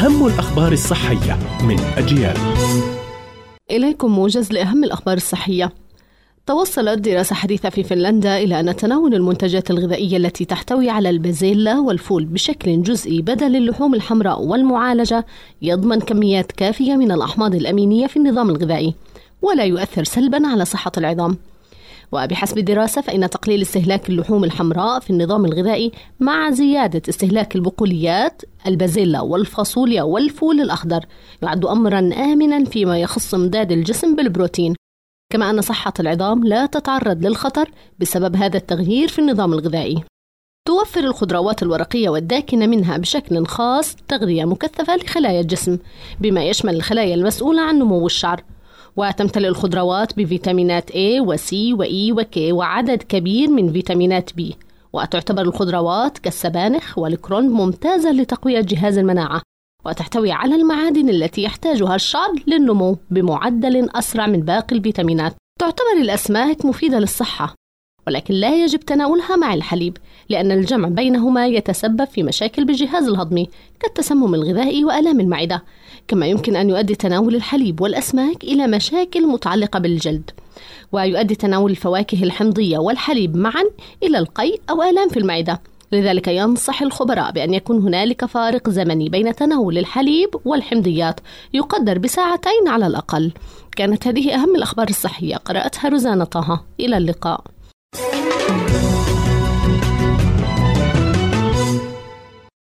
أهم الأخبار الصحية من أجيال. إليكم موجز لأهم الأخبار الصحية. توصلت دراسة حديثة في فنلندا إلى أن تناول المنتجات الغذائية التي تحتوي على البازيلا والفول بشكل جزئي بدل اللحوم الحمراء والمعالجة يضمن كميات كافية من الأحماض الأمينية في النظام الغذائي ولا يؤثر سلبا على صحة العظام. وبحسب الدراسة فإن تقليل استهلاك اللحوم الحمراء في النظام الغذائي مع زيادة استهلاك البقوليات البازيلا والفاصوليا والفول الأخضر يعد أمرا آمنا فيما يخص امداد الجسم بالبروتين. كما أن صحة العظام لا تتعرض للخطر بسبب هذا التغيير في النظام الغذائي. توفر الخضروات الورقية والداكنة منها بشكل خاص تغذية مكثفة لخلايا الجسم بما يشمل الخلايا المسؤولة عن نمو الشعر. وتمتلئ الخضروات بفيتامينات A و C و E و K وعدد كبير من فيتامينات B. وتعتبر الخضروات كالسبانخ والكرنب ممتازة لتقوية جهاز المناعة وتحتوي على المعادن التي يحتاجها الشعر للنمو بمعدل أسرع من باقي الفيتامينات. تعتبر الأسماك مفيدة للصحة ولكن لا يجب تناولها مع الحليب لأن الجمع بينهما يتسبب في مشاكل بالجهاز الهضمي كالتسمم الغذائي وآلام المعدة كما يمكن أن يؤدي تناول الحليب والأسماك إلى مشاكل متعلقة بالجلد. ويؤدي تناول الفواكه الحمضية والحليب معا إلى القيء أو آلام في المعدة. لذلك ينصح الخبراء بأن يكون هنالك فارق زمني بين تناول الحليب والحمضيات يقدر بساعتين على الأقل. كانت هذه أهم الأخبار الصحية. قرأتها روزانا طه. إلى اللقاء. thank you